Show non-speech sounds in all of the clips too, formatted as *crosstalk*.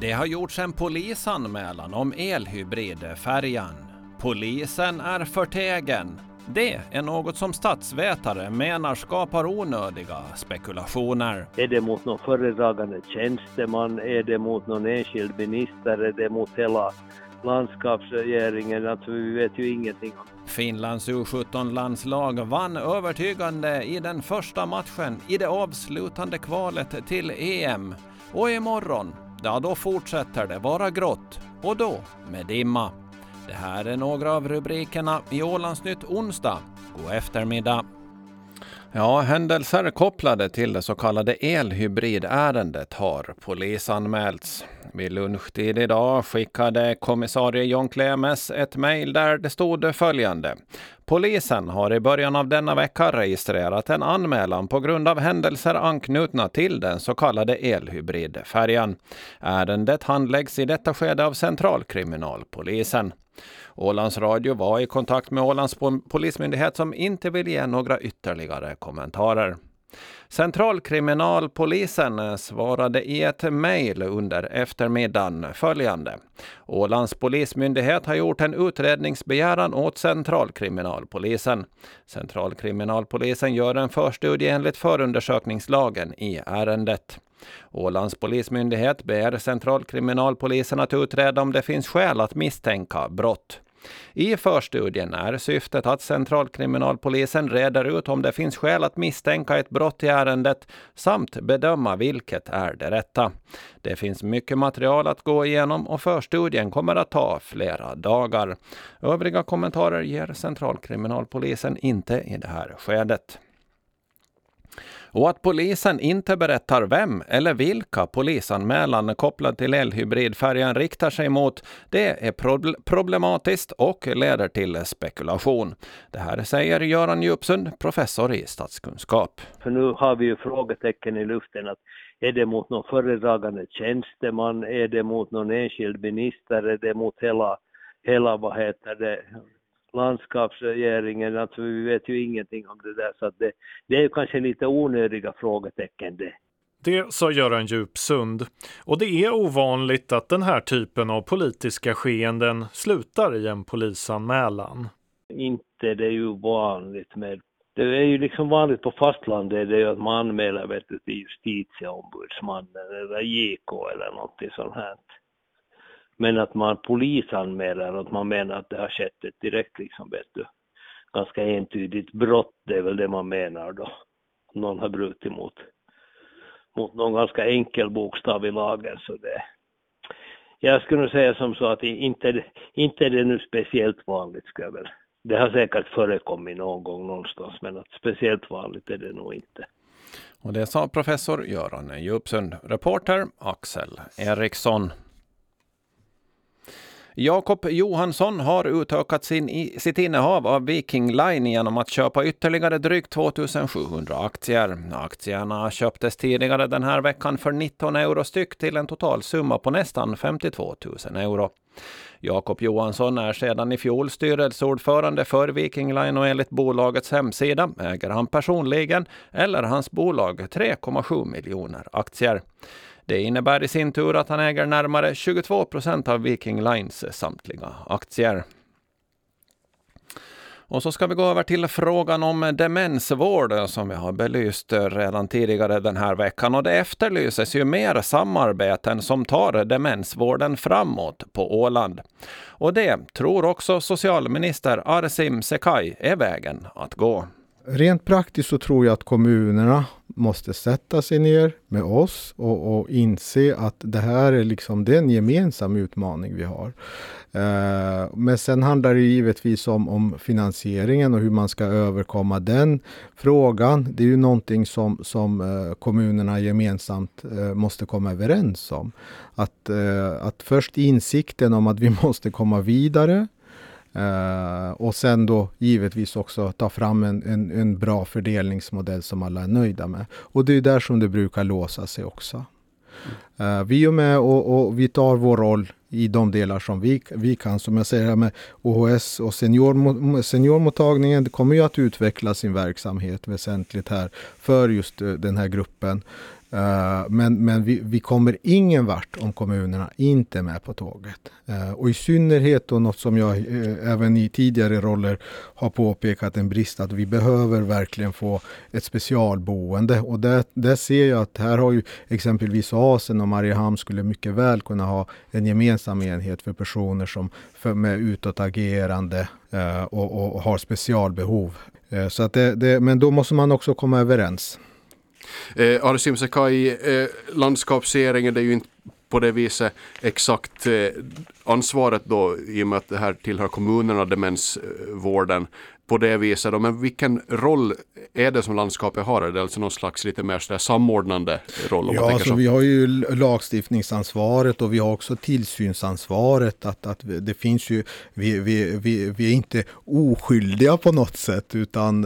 Det har gjorts en polisanmälan om elhybridfärjan. Polisen är förtegen. Det är något som statsvetare menar skapar onödiga spekulationer. Är det mot någon föredragande tjänsteman? Är det mot någon enskild minister? Är det mot hela landskapsregeringen? Alltså vi vet ju ingenting Finlands U17-landslag vann övertygande i den första matchen i det avslutande kvalet till EM. Och imorgon, ja då fortsätter det vara grått och då med dimma. Det här är några av rubrikerna i Ålandsnytt onsdag. God eftermiddag! Ja, händelser kopplade till det så kallade elhybridärendet har polisanmälts. Vid lunchtid idag skickade kommissarie John Klemes ett mejl där det stod följande. Polisen har i början av denna vecka registrerat en anmälan på grund av händelser anknutna till den så kallade elhybridfärjan. Ärendet handläggs i detta skede av Centralkriminalpolisen. Ålands Radio var i kontakt med Ålands polismyndighet som inte vill ge några ytterligare kommentarer. Centralkriminalpolisen svarade i ett mejl under eftermiddagen följande. Ålands polismyndighet har gjort en utredningsbegäran åt Centralkriminalpolisen. Centralkriminalpolisen gör en förstudie enligt förundersökningslagen i ärendet. Ålands polismyndighet ber Centralkriminalpolisen att utreda om det finns skäl att misstänka brott. I förstudien är syftet att Centralkriminalpolisen reder ut om det finns skäl att misstänka ett brott i ärendet samt bedöma vilket är det rätta. Det finns mycket material att gå igenom och förstudien kommer att ta flera dagar. Övriga kommentarer ger Centralkriminalpolisen inte i det här skedet. Och att polisen inte berättar vem eller vilka polisanmälan kopplad till elhybridfärjan riktar sig mot, det är problematiskt och leder till spekulation. Det här säger Göran Djupsund, professor i statskunskap. För nu har vi ju frågetecken i luften att är det mot någon föredragande tjänsteman, är det mot någon enskild minister, är det mot hela, hela vad heter det, landskapsregeringen, alltså vi vet ju ingenting om det där så att det, det är kanske lite onödiga frågetecken det. Det sa Göran Djupsund. Och det är ovanligt att den här typen av politiska skeenden slutar i en polisanmälan. Inte det är ju vanligt med det är ju liksom vanligt på fastlandet det är att man anmäler vet du, till justitieombudsmannen eller JK eller någonting sånt här. Men att man polisanmäler att man menar att det har skett ett direkt liksom, vet du, ganska entydigt brott, det är väl det man menar då. Någon har brutit mot, mot någon ganska enkel bokstav i lagen så det jag skulle säga som så att inte, inte är det nu speciellt vanligt ska jag väl. Det har säkert förekommit någon gång någonstans men att speciellt vanligt är det nog inte. Och det sa professor Göran Djupsund. Reporter Axel Eriksson. Jakob Johansson har utökat sin, sitt innehav av Viking Line genom att köpa ytterligare drygt 2700 aktier. Aktierna köptes tidigare den här veckan för 19 euro styck till en totalsumma på nästan 52 000 euro. Jakob Johansson är sedan i fjol styrelseordförande för Viking Line och enligt bolagets hemsida äger han personligen eller hans bolag 3,7 miljoner aktier. Det innebär i sin tur att han äger närmare 22 procent av Viking Lines samtliga aktier. Och så ska vi gå över till frågan om demensvård som vi har belyst redan tidigare den här veckan. Och det efterlyses ju mer samarbeten som tar demensvården framåt på Åland. Och det tror också socialminister Arsim Sekaj är vägen att gå. Rent praktiskt så tror jag att kommunerna måste sätta sig ner med oss och, och inse att det här är liksom den en gemensam utmaning vi har. Eh, men sen handlar det givetvis om, om finansieringen och hur man ska överkomma den frågan. Det är ju någonting som, som eh, kommunerna gemensamt eh, måste komma överens om. Att, eh, att först insikten om att vi *laughs* måste komma vidare Uh, och sen då givetvis också ta fram en, en, en, bra fördelningsmodell som alla är nöjda med. Och det är där som det brukar låsa sig också. Uh, vi är med och, och, vi tar vår roll i de delar som vi, vi kan. Som jag säger här med OHS och senior, seniormottagningen det kommer ju att utveckla sin verksamhet väsentligt här för just eh, den här gruppen. Uh, men men vi, vi kommer ingen vart om kommunerna inte är med på tåget. Uh, och i synnerhet då något som jag uh, även i tidigare roller har påpekat en brist att vi behöver verkligen få ett specialboende. Och där, där ser jag att här har ju exempelvis Asen och Mariehamn skulle mycket väl kunna ha en gemensam enhet för personer som för, med utåtagerande och, och, har specialbehov. så att det, det, men då måste man också komma överens. Eh, Arsim Sekai, eh, landskapsregeringen, det är ju inte på det viset exakt eh, ansvaret då i och med att det här tillhör kommunerna, demensvården på det viset. Då. Men vilken roll är det som landskapet har? Är det alltså någon slags lite mer sådär samordnande roll? ja, alltså, vi har ju lagstiftningsansvaret och vi har också tillsynsansvaret. Att, att det finns ju, vi, vi, vi, vi är inte oskyldiga på något sätt utan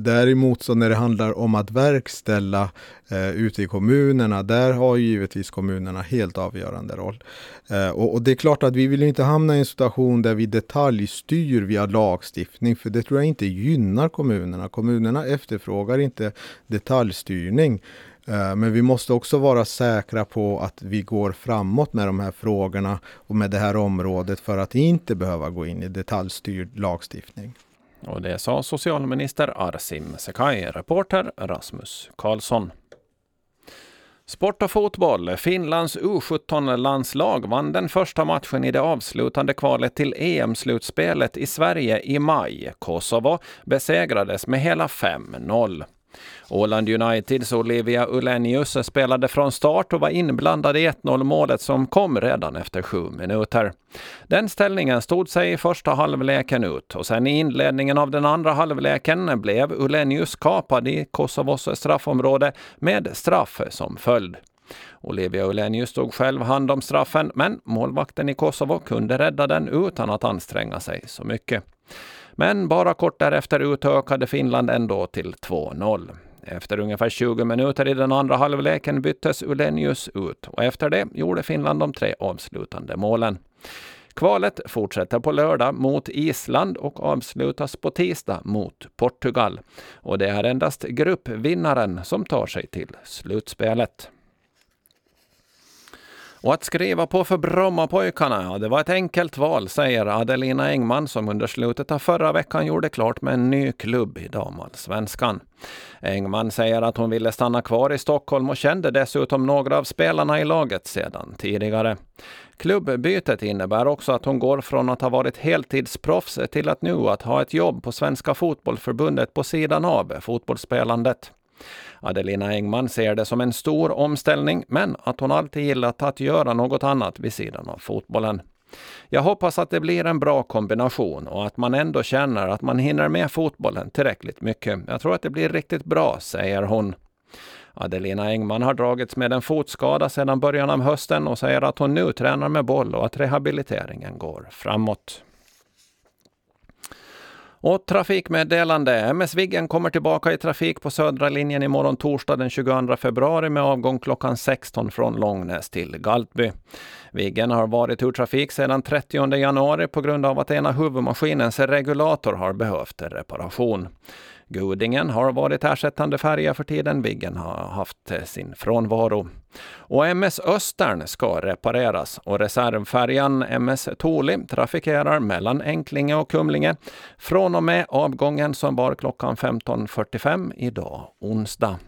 däremot så när det handlar om att verkställa eh, ute i kommunerna, där har ju givetvis kommunerna helt avgörande roll. Eh, och, och, det är klart att vi vill inte hamna i en situation där vi detaljstyr via lagstiftning, för det tror jag inte gynnar kommunerna. Kommunerna efterfrågar inte detaljstyrning. Eh, men vi måste också vara säkra på att vi går framåt med de här frågorna och med det här området för att inte behöva gå in i detaljstyrd lagstiftning. Och det sa socialminister Arsim Sekai, reporter Rasmus Karlsson. Sport och fotboll. Finlands U17-landslag vann den första matchen i det avslutande kvalet till EM-slutspelet i Sverige i maj. Kosovo besegrades med hela 5-0. Åland Uniteds Olivia Ullenius spelade från start och var inblandad i 1-0 målet som kom redan efter sju minuter. Den ställningen stod sig i första halvleken ut och sen i inledningen av den andra halvleken blev Ullenius kapad i Kosovos straffområde med straff som följd. Olivia Ullenius tog själv hand om straffen, men målvakten i Kosovo kunde rädda den utan att anstränga sig så mycket. Men bara kort därefter utökade Finland ändå till 2-0. Efter ungefär 20 minuter i den andra halvleken byttes Ulenius ut och efter det gjorde Finland de tre avslutande målen. Kvalet fortsätter på lördag mot Island och avslutas på tisdag mot Portugal. Och det är endast gruppvinnaren som tar sig till slutspelet. Och att skriva på för Brommapojkarna, ja, det var ett enkelt val, säger Adelina Engman som under slutet av förra veckan gjorde klart med en ny klubb i damallsvenskan. Engman säger att hon ville stanna kvar i Stockholm och kände dessutom några av spelarna i laget sedan tidigare. Klubbbytet innebär också att hon går från att ha varit heltidsproffs till att nu att ha ett jobb på Svenska Fotbollförbundet på sidan av fotbollsspelandet. Adelina Engman ser det som en stor omställning, men att hon alltid gillat att göra något annat vid sidan av fotbollen. Jag hoppas att det blir en bra kombination och att man ändå känner att man hinner med fotbollen tillräckligt mycket. Jag tror att det blir riktigt bra, säger hon. Adelina Engman har dragits med en fotskada sedan början av hösten och säger att hon nu tränar med boll och att rehabiliteringen går framåt. Och trafikmeddelande. MS Viggen kommer tillbaka i trafik på södra linjen imorgon torsdag den 22 februari med avgång klockan 16 från Långnäs till Galtby. Viggen har varit ur trafik sedan 30 januari på grund av att ena huvudmaskinens regulator har behövt reparation. Gudingen har varit ersättande färja för tiden Viggen har haft sin frånvaro. Och MS Östern ska repareras och reservfärjan MS Toli trafikerar mellan Enklinge och Kumlinge från och med avgången som var klockan 15.45 idag onsdag.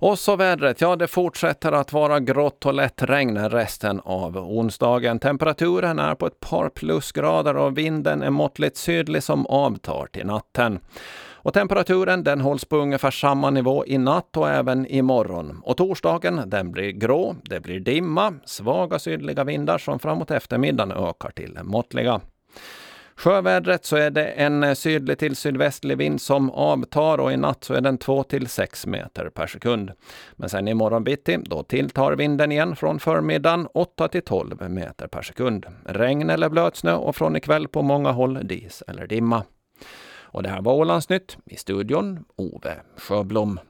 Och så vädret, ja det fortsätter att vara grått och lätt regn resten av onsdagen. Temperaturen är på ett par plusgrader och vinden är måttligt sydlig som avtar till natten. Och temperaturen den hålls på ungefär samma nivå i natt och även imorgon. Och torsdagen den blir grå, det blir dimma, svaga sydliga vindar som framåt eftermiddagen ökar till måttliga. Sjövädret så är det en eh, sydlig till sydvästlig vind som avtar och i natt så är den 2 till 6 meter per sekund. Men sen imorgon bitti, då tilltar vinden igen från förmiddagen 8 till 12 meter per sekund. Regn eller blötsnö och från ikväll på många håll dis eller dimma. Och det här var Ålandsnytt. I studion Ove Sjöblom.